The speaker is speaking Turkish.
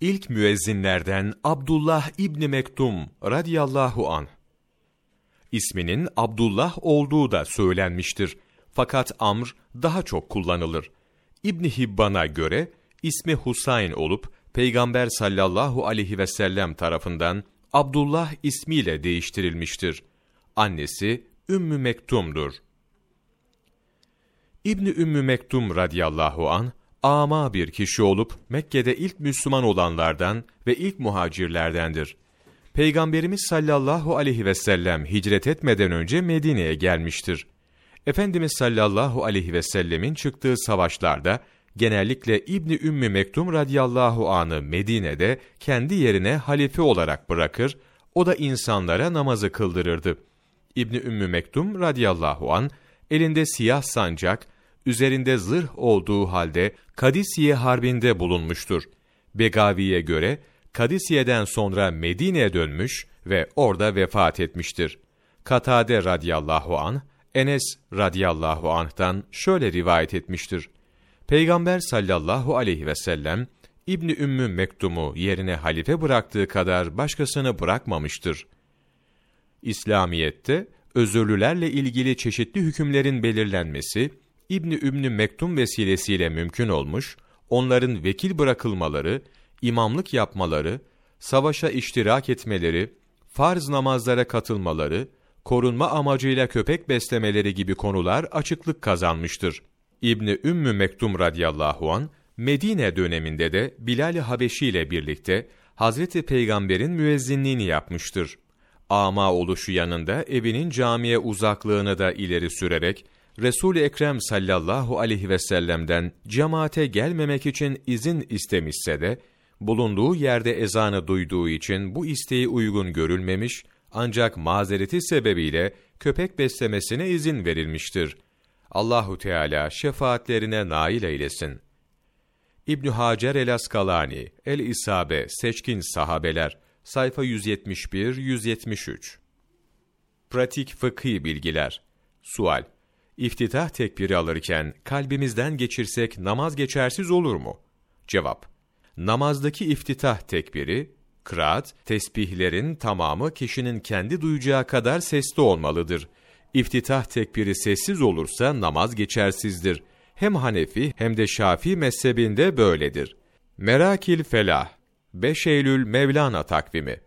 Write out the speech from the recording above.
ilk müezzinlerden Abdullah İbni Mektum radıyallahu an. İsminin Abdullah olduğu da söylenmiştir. Fakat Amr daha çok kullanılır. İbni Hibban'a göre ismi Husayn olup Peygamber sallallahu aleyhi ve sellem tarafından Abdullah ismiyle değiştirilmiştir. Annesi Ümmü Mektum'dur. İbni Ümmü Mektum radıyallahu an ama bir kişi olup Mekke'de ilk Müslüman olanlardan ve ilk muhacirlerdendir. Peygamberimiz sallallahu aleyhi ve sellem hicret etmeden önce Medine'ye gelmiştir. Efendimiz sallallahu aleyhi ve sellemin çıktığı savaşlarda genellikle İbni Ümmü Mektum radıyallahu anı Medine'de kendi yerine halife olarak bırakır, o da insanlara namazı kıldırırdı. İbni Ümmü Mektum radıyallahu an elinde siyah sancak, üzerinde zırh olduğu halde Kadisiye Harbi'nde bulunmuştur. Begavi'ye göre Kadisiye'den sonra Medine'ye dönmüş ve orada vefat etmiştir. Katade radıyallahu an Enes radıyallahu anh'tan şöyle rivayet etmiştir. Peygamber sallallahu aleyhi ve sellem İbni Ümmü Mektum'u yerine halife bıraktığı kadar başkasını bırakmamıştır. İslamiyette özürlülerle ilgili çeşitli hükümlerin belirlenmesi İbni Ümmü Mektum vesilesiyle mümkün olmuş, onların vekil bırakılmaları, imamlık yapmaları, savaşa iştirak etmeleri, farz namazlara katılmaları, korunma amacıyla köpek beslemeleri gibi konular açıklık kazanmıştır. İbni Ümmü Mektum radıyallahu an Medine döneminde de Bilal-i Habeşi ile birlikte Hazreti Peygamber'in müezzinliğini yapmıştır. Ama oluşu yanında evinin camiye uzaklığını da ileri sürerek Resul-i Ekrem sallallahu aleyhi ve sellem'den cemaate gelmemek için izin istemişse de bulunduğu yerde ezanı duyduğu için bu isteği uygun görülmemiş ancak mazereti sebebiyle köpek beslemesine izin verilmiştir. Allahu Teala şefaatlerine nail eylesin. İbn Hacer el Askalani, El İsabe, Seçkin Sahabeler, sayfa 171 173. Pratik fıkhi bilgiler. Sual: İftitah tekbiri alırken kalbimizden geçirsek namaz geçersiz olur mu? Cevap: Namazdaki iftitah tekbiri kıraat, tesbihlerin tamamı kişinin kendi duyacağı kadar sesli olmalıdır. İftitah tekbiri sessiz olursa namaz geçersizdir. Hem Hanefi hem de Şafii mezhebinde böyledir. Merakil Felah 5 Eylül Mevlana takvimi